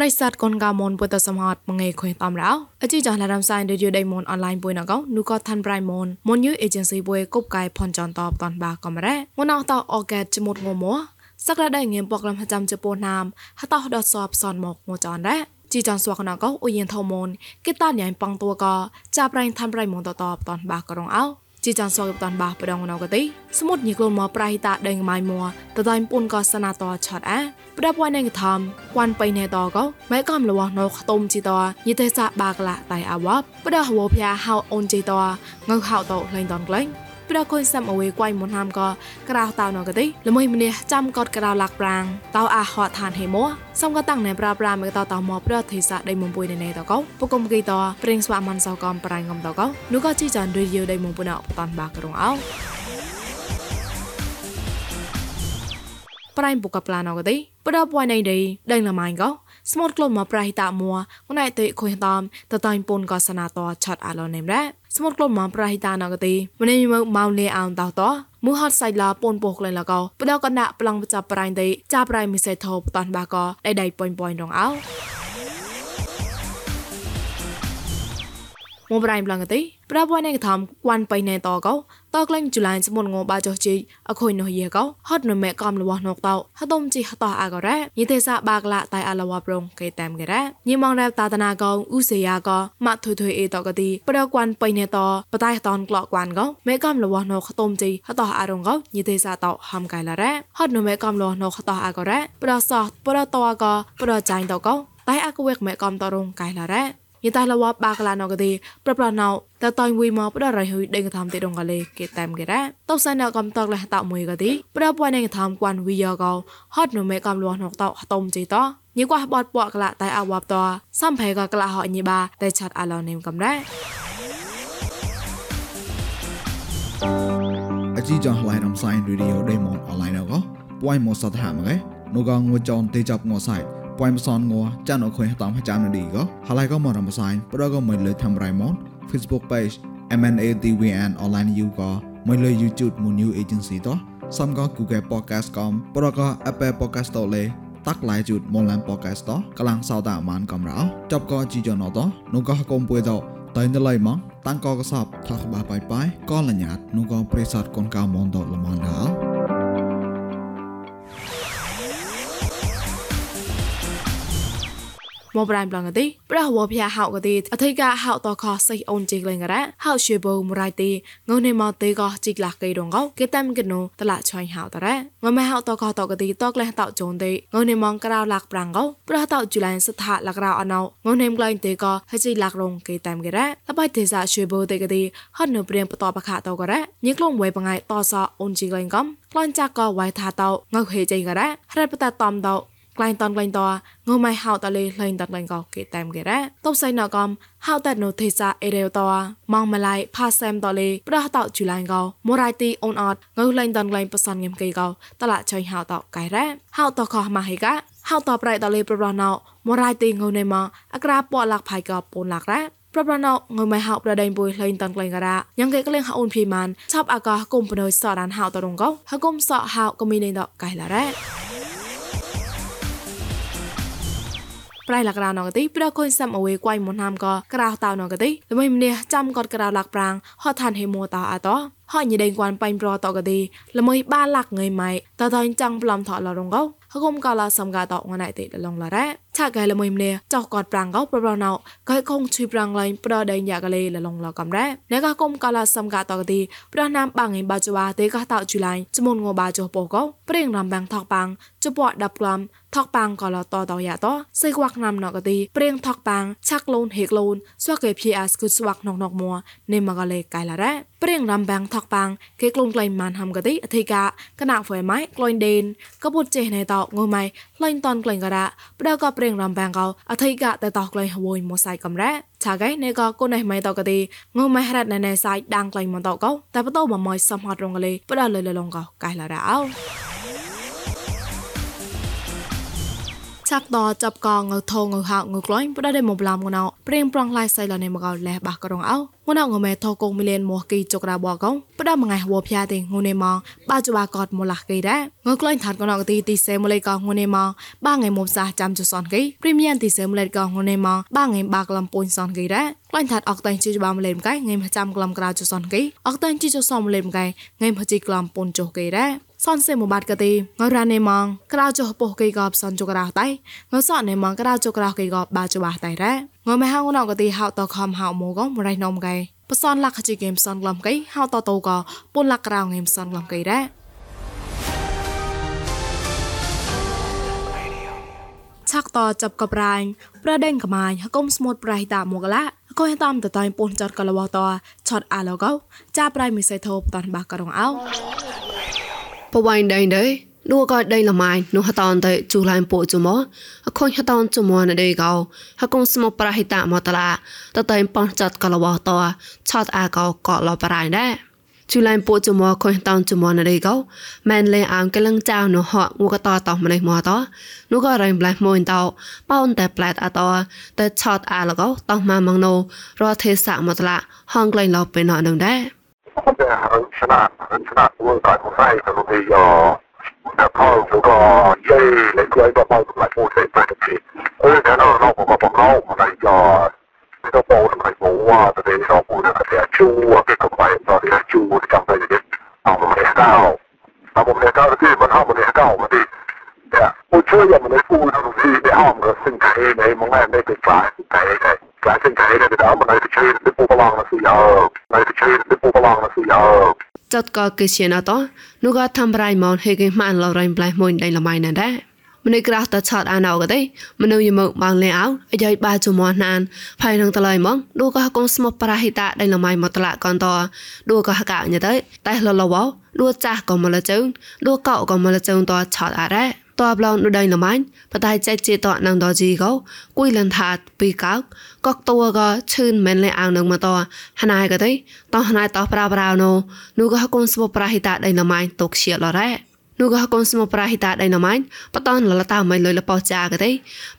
ប្រិស័តកូនកៅមនពុទ្ធសមហតមងេខុយតំរោអជីចាឡារំសៃរឌីយោដៃមនអនឡាញពុយណកោនូកថាន់ប្រៃមនមនយូអេเจนស៊ីពុយគប់កៃផនចនតបតនបាកំរ៉េមនអតអកែតចមុតងមសក្តាដៃងៀមពកលំចាំចពោណាមហតោដសបសនមកងចនរ៉េជីចនស្វកណកោអ៊ុយិនថោមនគេតាញ៉ៃប៉ងតួកចាប្រៃថាន់ប្រៃមនតតបតនបាករងអោ ជីចានសកតានបាប្រដងណៅកទីសមុទ្រញីក្លូនមកប្រៃតាដេងម៉ៃមួតតៃពុនក៏សណាតឆាត់អាប្រដាប់វ៉ៃណេងធំវ៉ាន់បៃណេតក៏ម៉ែកំលវណោខតុមជីតយីទេសាបាក្លាតៃអាវ៉ាប្រដាហវភយ៉ាហៅអូនជីតងើហៅតលេងតនក្លែង ប្រកុយសាំអវេគួយមុនហាមក៏ក្រៅតៅណកទីល្មួយម្នេះចាំកត់ក្រៅលាក់ប្រាងតៅអាហត់ឋានហេមួសំក៏តាំងណែប្រាប្រាមកតតមកប្រទេសាដៃមុំពុយណែតកោពកុំគីតប្រេងស្វាមិនសៅកំប្រៃងំតកោនោះក៏ជីចានរីយដៃមុំពុណអបតាន់បាក្រងអោប្រៃបុកប្លានអកទីប្រដពួយណៃដៃដៃលម៉ៃកោស្មូតក្លុំមកប្រៃតាមួងណៃតេខុយតាមតតៃពុនក៏សនាតឆាត់អាឡនេមរ៉ា ស្មូតក្លុំមកប្រៃតាណកទីម្នេះមកម៉ៅលេអោតតតមូហតសៃឡាពូនពោះក្លែងលកោបដកណ្ដាក់ប្លង់ចាប់ប្រៃតេចាប់ប្រៃមិសេធោបតនបាកោដៃដៃប៉ុញប៉ុញរងអោម កប្រៃប្លង់ទីប្រព័ន្ធនៃកំគួនបៃណែតកោតក្លែងជូឡៃសមុនងបាចុជីអខុយនោះយេកោហត់នមេកំលវណកតោហតុមជីហតអាករ៉ាយេទេសាបាក្លាតៃអលវប្រងកេតាមករ៉ាញីមងរ៉ាតាតនាកោឧសេយាកោម៉ាក់ថុយថុយអេតកទីប្រគួនបៃណែតបតៃតនក្លកគួនកោមេកំលវណកតុមជីហតអារងកោយេទេសាតោហំកៃឡារ៉ាហត់នមេកំលវណកតអាករ៉ាប្រសោះប្រតអកោប្រចៃតកោតៃអកវេកមេកំតរងកៃឡារ៉ា យតាលវបាក្លាណកទីប្រប្រណៅតតៃវីមកប្ររៃហ៊ុយដេងកំទីដងកលេគេតាមគេរ៉ាតោសណកំតកលះតមួយកទីប្រពួយនឹងកំគួនវីយកោហត់នៅមេកំលួណកតហតុមជីតញីកោះបតពកក្លាតៃអវបតសំភេកក្លាហញីបាតែឆាត់អាឡនេមកំរ៉ាអជីចងឡៃរំសាយរីឌីអូដេម៉ុនអនឡាញកោពួយមកសតហាមកែនូកងងួចនទេចាប់ងួសៃပွို ពួយមិនសនងចានអខុយតាមចាំនឌីក៏ហើយក៏មករំសាយប្រក៏មិនលើធ្វើរៃម៉ូត Facebook page MNADWN online you ក៏មិនលើ YouTube មួយ new agency តោះសំក៏ Google podcast កំប្រក៏ Apple podcast តលេតាក់ឡៃជូតមនឡាន podcast តកលាំងសោតអាម៉ានកំរោចប់ក៏ជីយ៉ណតោះនោះក៏កុំពួយតោតៃណឡៃម៉ងតាំងក៏កសបថោះបាបាយបាយក៏លញ្ញាតនោះក៏ប្រេសតកូនកៅមនតល្មនដល់ មបរៃប្លងកទីប្រះវភះហៅកទីអធិកាហៅតខសៃអូនជីកលេងករ៉ាហៅឈេបូមរៃទីងនេមកទីកជីកលាកេរងកោគេតាំកណូតឡាឆៃហៅតរ៉ាងមេហៅតខតកទីតកលេះតជូនទីងនេមកក្រៅលាក់ប្រាំងកោប្រះតជូឡៃសថាលក្រៅអណៅងនេមក្លែងទីកហជីលាក់រងគេតាំគេរ៉ាលបៃទេសាឈេបូទីកទីហត់នៅព្រៀងបតបខតករ៉ាញីក្លងវេបងៃតសអូនជីកលេងកំក្លាញ់ចាក់កវៃថាតងើហេចៃករ៉ាហរ៉បតតំត ក្លែងតនក្លែងតងើម៉ៃហៅតលេលេងតក្លែងកោគេតាមគេរ៉ាតបសៃណកំហៅតណូទេសាអេរេតម៉ងម៉ឡៃផាសែមតលេប្រះតជូឡៃកោមរៃទីអូនអត់ងើលេងតនក្លែងបសនងឹមគេកោតឡាឆៃហៅតកៃរ៉ាហៅតខោម៉ាហេកាហៅតប្រៃតលេប្រប្រណោមរៃទីងើណេម៉អក្រាពលាក់ផៃកោពូនលាក់រ៉ាប្រប្រណោងើម៉ៃហៅប្រដេញបុយលេងតនក្លែងការ៉ាញ៉ងគេក្លែងហៅអូនភីម៉ានឆាប់អាកោគុំបណយសដានហៅតរងកោហគុំសហៅកមីនេតកៃឡារ៉ា ប្រៃលករណងទីប្រកុនសាំអវេគួយមុនហាមក៏ក្រៅតៅណងទីល្បីម្នេះចាំកតក្រៅលាក់ប្រាំងហត់ឋានហេមួតអត ហញដេងគួនបាញ់ប្រតកទីល្មើបាលាក់ងៃម៉ៃតតចាំងប្លំថលរងកោហគុំកាឡាសំកាតងណៃទេលងឡារ៉ាឆាកែល្មើម្នេះចောက်កតប្រាំងកោប្រប្រណៅកែខងឈុយប្រាំងឡៃប្រដេញយ៉ាកលេលងឡកំរ៉ាណែកគុំកាឡាសំកាតកទីប្រណាំបាងងៃបាចវ៉ាទេកតជូឡៃចមុនងបាចោពោកោប្រេងរំបាំងថកបាំងចពដាប់ក្លំថកប៉ាងក៏លតតយ៉ាតសៃខ្វាក់ណាំណកទីព្រៀងថកប៉ាងឆាក់លូនហេកលូនស្វាកេភីអាស្គុស្វាក់ណកណកមួនេមកលេកៃឡារ៉ា ព្រៀងរំបាំងថកប៉ាងគេក្លូនក្លែងម៉ានហំកទីអធិកាកណាហ្វេម៉ៃក្លែងដេនក៏ពុតចេះណែតងើម៉ៃក្លែងតនក្លែងការ៉ាផ្ដៅក៏ព្រៀងរំបាំងកោអធិកាតែតក្លែងហវយមកសៃកំរ៉ាឆាកៃនេក៏កូនណៃម៉ៃតកទីងើម៉ៃរ៉ាត់ណែណែសៃដាងក្លែងមកតកោតែបតោមកម៉ៃសំហត់រងកលេផ្ដៅលើលលងកោកៃឡារ៉ាអោឆាក់តចាប់កងងើថងងើហៅងើក្លាញ់ប្រដេមកប្លាមងណៅព្រៀងប្រងឡៃសៃលនេមកលះបាក់ក្រងអោ ងណៅងមេថកងមីលេនមកគីចុករ៉ាបកងប្រដមងៃវភ្យាទេងូនេមកបាជបាកតមលះកេដែរងើក្លាញ់ថាត់កណកទីទីសេមលេកងូនេមកបាងៃមុំសាចាំជសនគីព្រីមៀនទីសេមលេកងូនេមកបាងៃបាក្លំពុញសនគីដែរក្លាញ់ថាត់អកតៃជីបាមលេមកៃងៃចាំក្លំក្រៅជសនគីអកតៃជីជសមលេមកៃងៃភជីក្លំពុនចុគីដែរសនសេមបាត់កទីងរ៉ានេម៉ងក្រៅចុះពោះកេកបសនជក្រៅតៃងសនេម៉ងក្រៅចុក្រៅកេកបបាចបាតៃរ៉ ងមហងណកទីហៅតខំហៅមកងមរៃនំកៃបសនលក្ខជីហ្គេមសនក្លំកៃហៅតតោកពុនលក្ក្រៅហ្គេមសនក្លំកៃរ៉ឆាក់តចាប់កប្រាញ់ប្រដេងកម៉ាញហគុំស្មុតប្រៃតាមកឡាកុយតាមតតៃពុនចតកលវតឆតអាឡូកោចាប្រៃមិសៃធូបតាន់បាករងអោបវៃដៃដៃ ដួក៏ដៃលម៉ៃនោះតនតែជូឡានពូជុំអខុញតនជុំណដេកោហកុងស្មប្រហិតមកតឡាតតែប៉នចាត់កលវតឆតអាកោកលបរៃដែរជូឡានពូជុំខុញតនជុំណដេកោម៉ែនលេអាងកលឹងចៅនោះហងកតតោម្នេះមកតនោះក៏រៃប្លែមួយតោប៉នតែប្លែតអតតែឆតអាលកោតោម៉ាម៉ងណូរទេសៈមកតឡាហងក្លែងលបពេលណោនឹងដែរតែអរស្នាស្នាធ្វើកាត់ខ្សែទៅយោ The cars are gone, yay! They drive up out of my full tape vacancy. Oh, they're not an awful lot of home, they are. They don't fall in my full water, they don't fall in my fair shoe, I think of my body, I chew with something again. I'm a mess now. I'm a mess out of here, but I'm a mess now, but Yeah. Well, sure, yeah, but they fool them, they they harm us, think I ain't a man, they could try, they, they. I think I hated it, I'm a nice chain, the people belong to see, oh. Nice chain, the people belong to see, oh. ចតកកេជាណតនោះក៏ធ្វើរៃម៉ោនហេកេម៉ានឡរៃប្លៃមួយដៃលម៉ៃណាដែរមនុស្សក្រាស់តឆតអាណៅក៏ទេមនុស្សយមកបងលែអោអាយបាជមោះណានផៃនឹងតឡៃមកឌូក៏កងស្មបប្រហិតាដៃលម៉ៃមកតឡាកនតឌូក៏កោញទៅតែលលវឌូចាស់ក៏មកលជើងឌូកោក៏មកលជើងតឆតអារ៉ា តបឡងដូចណម៉ាញ់បតៃចែកជាតណងដជីកោគួយលនថាពីកោកកកតួក៏ឈឺនមែនលេអាងនឹងមកតហណៃក៏ទេតហណៃតប្រាប្រាណូនោះក៏កូនស្មប្រហិតាដៃណម៉ាញ់តកជាលរ៉ែនោះក៏កូនស្មប្រហិតាដៃណម៉ាញ់បតនលលតាមិនលុយលបោចាក៏ទេ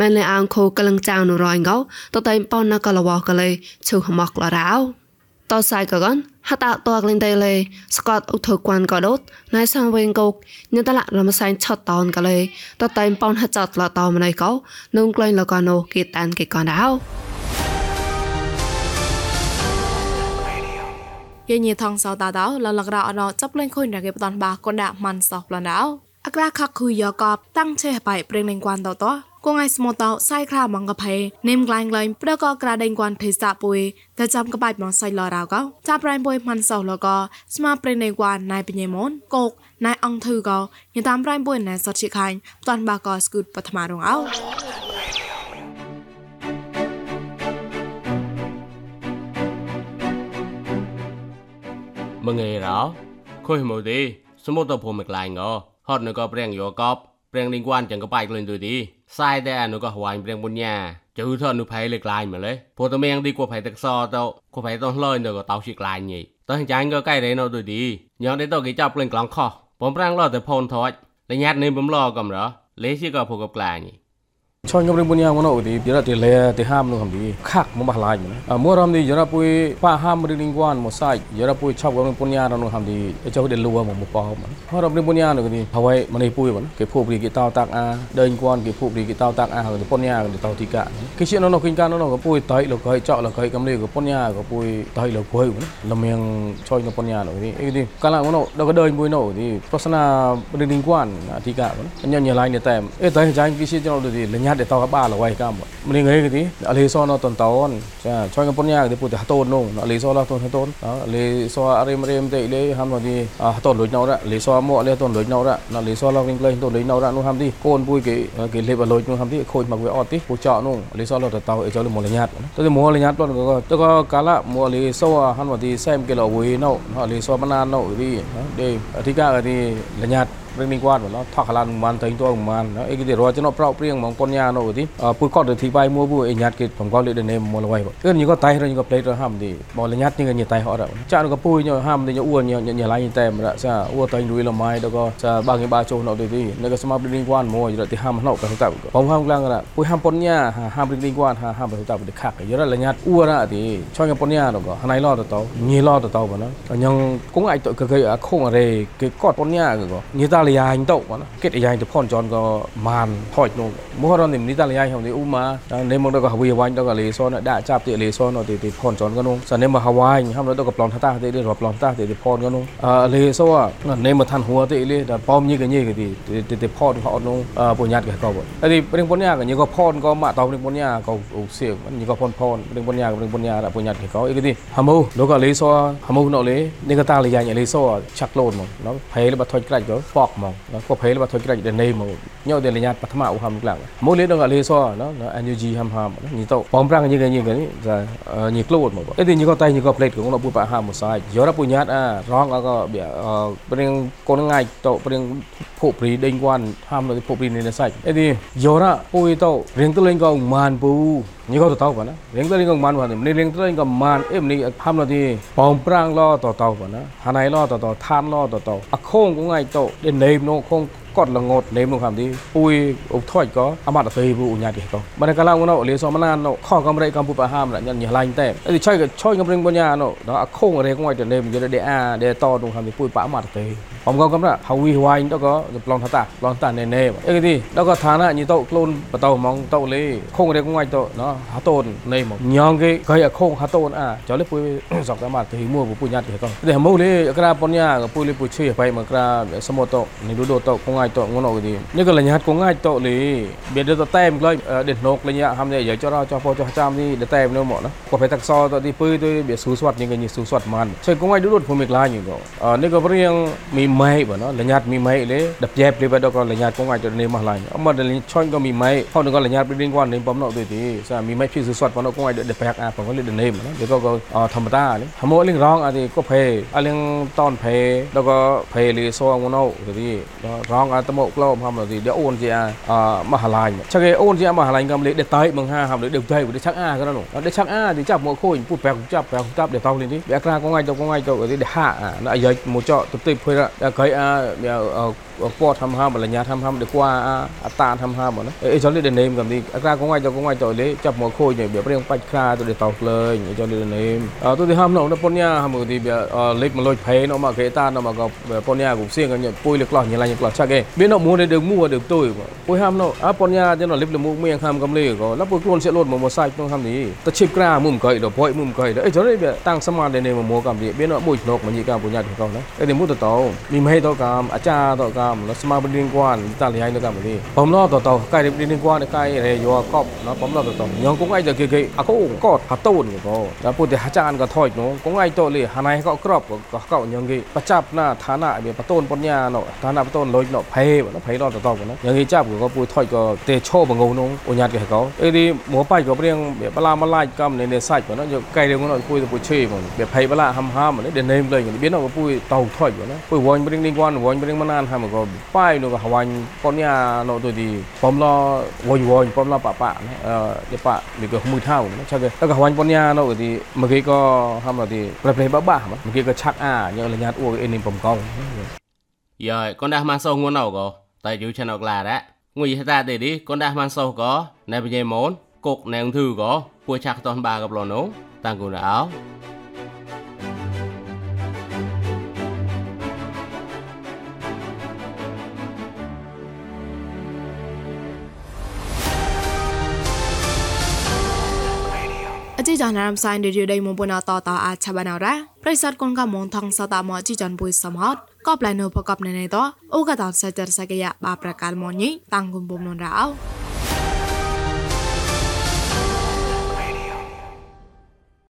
មែនលេអាងខូកលឹងចាងនោះរងកោតតៃប៉ុនណកលវកលេឈឺហមកលរ៉ោ តសៃកកនហតាតកលិនតេលេស្កតឧធគួនក៏ដូតណៃសងវិញកោកញតលរមសៃឆតតនក៏លេតតៃប៉នហចតលតមណៃកោនុងក្លែងលកណូគីតានគេកនដៅយញីថងសោតាដៅលលករអណចាប់លេងខុញរកេបតនបាកនដាក់មិនសោះប្លនដៅអក្រាខកខុយយកបតាំងឆេបៃព្រេងលេងគួនតត គងឯស្មោតោសៃខ្លាម៉ងកផេនេមក្លែងក្លែងប្រកក្រាដេងគួនភេសាពុយតែចាំកបាច់ម៉ងសៃលរៅកោចាប់ប្រៃពុយម៉ាន់សោលកោស្មាប្រេនេគួនណៃបញេមនកោកណៃអងធឺកោញតាមប្រៃពុយណៃសតជាខាញ់តនបាកោស្គូតបឋមរងអោមងេរោខុយមកទេសមុទ្រទៅព្រមក្លែងកោហត់នៅកោព្រៀងយកកបព្រៀងលីងគួនចឹងកបាច់ក្លែងទៅទី សាយតែអនុក៏ហវាញ់ព្រៀងបុញ្ញាជូថអនុភ័យលេក្លាញ់មកលេព្រោះតមៀងទីគួភ័យទឹកសទៅគួភ័យទៅលយនៅក៏តោជាក្លាញ់ញីតើចាញ់ក៏កៃរេនៅទុយទីញ៉ងទេទៅគេ cho ngâm lên bunya ngono thì giờ thì lệ thì ham nó không đi khác mà bà lại mà mua ram thì giờ pui pa ham đi liên quan một sai. Giờ pui chọc ngâm lên bunya nó không đi cho cái lúa mà một bao mà. Hoa ram lên bunya nó thì hawaii mà này pui cái phụ bì cái tao tạc a đơn quan, cái phụ bì cái tao tạc a, rồi bunya rồi tao thì cả. Cái chuyện nó nó kinh can nó nó có pui tới là cái chọn là cái cầm lên cái bunya có pui tới là pui vẫn. Là miệng cho cái bunya nó thì. Cái gì cái là đâu có đơn pui nó thì persona đi liên quan à, thì cả vẫn. Nhân nhà lại tèm. Ấy tới trái cái chuyện nó thì là nhát để tao các bà là quay cam bọn mình người cái tí. Ở lý nó tuần tàu on cho cái bốn nhà thì phụ thì tôn luôn ở lý là tôn hát tôn. Đó lý do ở rem rem ham rồi thì à, tôn lối nhau đó. Lý do mọi lê tôn lối nhau đó. Nó lý do là kinh tôn lối nhau đó, nó ham đi. Côn vui cái à, cái lê và lối nó ham đi. Khôi mặc với ọt tí phụ trợ luôn lý do là tàu ở cho là một nhạt tôi mua là nhạt luôn tôi có cá lạ, mua lý do à, ham rồi thì xem cái lò vui nậu. Họ lý do bana nậu đi đi thì cả thì là nhạt លញាត់ព្រៀងនេះគាត់បងថកឡានមិនតែងតមិនអីគេរត់ចំណប្រោព្រៀងហ្មងពនញានោះទីពុយគាត់ទៅទីបាយមួយពុយអញ្ញាតគេបំកលលេដនេមកលវៃបងគឺញក៏តៃរញក៏ផ្លេតរហាំទីបលញ្ញាតញញតៃហត់ចានក៏ពុយញហាំទីញអួនញញឡៃតែមរសាអួតៃរួយលម៉ៃដល់ក៏សាបាងបាចុះនោះទីនៅក៏ស្មាប់ព្រៀងគាត់មួយរត់ទីហាំណោក៏តាបំហាំក្លាំងរពុយហាំពនញាហាំព្រៀងគាត់ហាំទៅតាទៅខាក់យរលញ្ញាតអួរទីឆយពនញានោះក៏ណៃឡោទៅញីឡោទៅទៅបងញងគង់អាចទៅគេខងរេគេកត់ពនញាក៏ញីតាលយ៉ាញទៅបងគេតយ៉ាញទៅផនចនក៏មានថយនោះមករននេះតាលយ៉ាញហៅនេះឧមានេះមកដល់ក៏វីវាញទៅក៏លេសនដាក់ចាប់ទីលេសនទីទីផនចនក៏នោះសនេះមកហវាញហៅទៅក៏ប្លន់ថាទីរប្លន់តាទីផនក៏នោះអលេសនេះមកឋានហួរទីលេតែប៉មញីក៏ញីក៏ទីទីផនក៏អត់នោះពញាតក៏ក៏អីព្រៀងမောင်နော်ကိုဖေးလဘထွက်ကြတဲ့နေမောင်ညော့တဲ့လညာပထမဦးဟမ်ကလာမိုးလေးတော့ကလေးစောနော်နော် energy ဟမ်ဟမ်ညီတော့ပေါင်ပရန်ညီကညီကညီဇာညီကလို့မောင်အဲ့ဒီညီကတိုင်ညီက plate ကိုတော့ပူပါဟာမဆိုင်ရောရပူညာအာရောင်းကကဘယ်ပရင်ကိုငိုင်းတော့ပရင်ဖို့ပရိဒိန်ကွန်ဟာမလို့ဖို့ပရိနေနေဆိုင်အဲ့ဒီယောရပိုဝေတော့ရင်တလင်ကောင်မန်ပူညေကတော့တောက်ပါနော်ရင်တလင်ကောင်မန်ဘာနေရင်တလင်ကောင်မန်အဲ့မနေဟာမလို့ဒီပေါင်ပရန်လောတော့တောက်ပါနော်ဟာနိုင်လောတော့တော့သန်လောတော့တော့အခုံကိုငိုက်တော့ဒီနေမနောခုံ ច់អីទីយោរពុយទៅរៀងទៅលេងក៏មានពូញីក៏ទៅទៅបងណារៀងទៅលេងក៏មានបងនេះរៀងទៅលេងក៏មានអីនេះហាំនៅទីបំប្រាំងឡទៅទៅបងណាហាណៃឡទៅទៅឋានឡទៅទៅអខងក៏ងាយទៅដេនេមនោះខងគាត់លងត់នេមនោះខាំទីពុយអុថយក៏អមតទេពូញាតិក៏មិនកាលងនោះលេសមណាននោះខកំរៃកំពុបហាមញញឡាញ់តែអីឆយក៏ឆយកំរិងបញ្ញានោះដល់អខងរេងងយទៅនេមយដេអាដេតនោះខាំទីពុយប៉អមតទេបំកំកំរហវីវ៉ៃទៅក៏ប្លន់ថាតាប្លន់តានេនេអីទីដល់ក៏ឋានៈញីទៅខ្លួនបតោហ្មងទៅលេខងរេងងយទៅណោះហតូននេមកញងគេកៃអខងហតូនអាចលេពុយសកតាមទេមួពុយញាតិក៏តែមកលេក្រាបញ្ញាក៏ពុយលេពុយឈីបៃមកក្រាសមុតទៅនេះឌូដូទៅគងងាយទៅងនោះទីនេះក៏លញ្ញាតគងងាយទៅលេបៀដទៅតែមក្លែដេណូកលញ្ញាហាំនេះយកចរចោះពោចោះចាំនេះដតែមនោះមកណាក៏បែតកសទៅទីពុយទៅបៀស៊ូស្វាត់នេះក៏ញីស៊ូស្វាត់មិនជួយគងងាយឌូដូភូមិក្លាញក៏នេះក៏ព្រៀងមីម៉ៃបើណាលញ្ញាតមីម៉ៃលេដៀបលេបទៅក៏លញ្ញាតគងងាយទៅនេះមកឡាញអមដលឆុញក៏មីម៉ៃហៅក៏លញ្ញាតព្រៀងគាត់នេះបំណោទៅទីសាមីម៉ៃភីស៊ូស្វាត់បំណោគងងាយដេបែកអាបំលេដនេមណាវាក៏ធម្មតាលេហមលិងរងអទីក៏ភេអលិងតនភេដល់ក៏ភេលីសងនោះទីរងអតមកក្លោមហមទីដអូនជាអមហឡាញឆកេអូនជាមហឡាញកំលេដេតៃមងហាហមលេដេតៃដេឆាក់អាក៏នោះដេឆាក់អាទីចាប់មកខូនពុបែកចាប់បែកចាប់ដេតោលនេះវាក្រាកងងាយទៅកងងាយទៅទីដេហាណាអាយមកចទៅទីភើកៃអា ពតហំហំបលញ្ញាហំហំដេកួាអតាហំហំណាអេចលីដេនេមកំនេះអក្រាកងងាយទៅកងងាយទៅលេចាប់មកខូនវាព្រៀងបាច់ខ្រាទៅដេតោក្លែងអេចលីដេនេមទៅទីហំនោះពញ្ញាហមទីលេខមកលុយភេនោះមកកេតានោះមកពញ្ញាគូសៀងកញពុយលេក្លោះញ៉ាញ់ក្លោះឆាក់គេមាននោះមួយដេមួដេទុយពុយហំនោះអពញ្ញាចឹងលេបលមុខមៀងហំកំលេក៏លពុយខ្លួនសិលូតមកមកសាច់ក្នុងហំនេះទៅឈិបក្រាមុំកៃដល់ភ័យមុំកៃអេចលីវាតាំងសមាដេនេមកមកកំនេះមាននោះមួយក្នុងមញីកំពុញ្ញាទៅកោណាអេនេះមុតតោមីមហេតកំអាចារ្យតកំស្មាបឌីងគាត់តាលីហើយនៅកម្ពុជាបំឡតតកៃឌីងគាត់កៃរេយោកប់ណបំឡតតញងគងឯទៅគេគេអកូកតហតូនក៏ដល់ពុទ្ធអាចារ្យក៏ថយនោះគងឯទៅលីហណៃក៏ក្របក៏កោញងគេបចាប់ណាឋានៈវាបតូនបញ្ញាណឋានៈបតូនលុយណភេណភេឡតតក៏ញងគេចាប់ក៏ពុយថយក៏ទេឈោបងងនោះអញ្ញាតគេក៏អីនេះមួប៉ៃក៏ព្រៀងបលាមឡាយកំនេះសាច់ក៏ណយកៃរៀងនោះពុយទៅពុយឈីមកវាភេបលាហំហាមនេះដេនេមលេងមាននោះពុយតោថយណាពុយវ៉ាញ់ព្រៀងនេះគាត់វ៉ាញ់ព្រៀងមកណានហាមក៏ប៉ៃនោះក៏ហវាញ់ប៉ុនញ៉ាណូទៅទីបំឡវយវយបំឡប៉ប៉អឺប៉នេះក៏មួយថៅណាឆាក់ទៅក៏ហវាញ់ប៉ុនញ៉ាណូទីមកគេក៏ហាំទីប្រផ្លេបបាមកគេក៏ឆាក់អាញ៉លញ្ញាតអួអេនេះបំកងយ៉ាកូនដាស់មកសោងងួនអោក៏តែយូឆានអកឡារ៉ាងុយតាទេឌីកូនដាស់មកសោក៏ណែបញេម៉ូនគុកណែងធឺក៏ពួយឆាក់តនបាក៏ប្លនោះតាំងគូនអោជី ចានរំសាយរីយដៃមុំពណាតតអាចឆាបានរ៉ាប្រិស័តកូនកមងថងសតាមជីចានពុយសមហតក៏ប្លែននៅប្រកបនៅនៃតអូកតោសចរសកយបាប្រកាលមញីតាំងគុំបំនរ៉ាអោ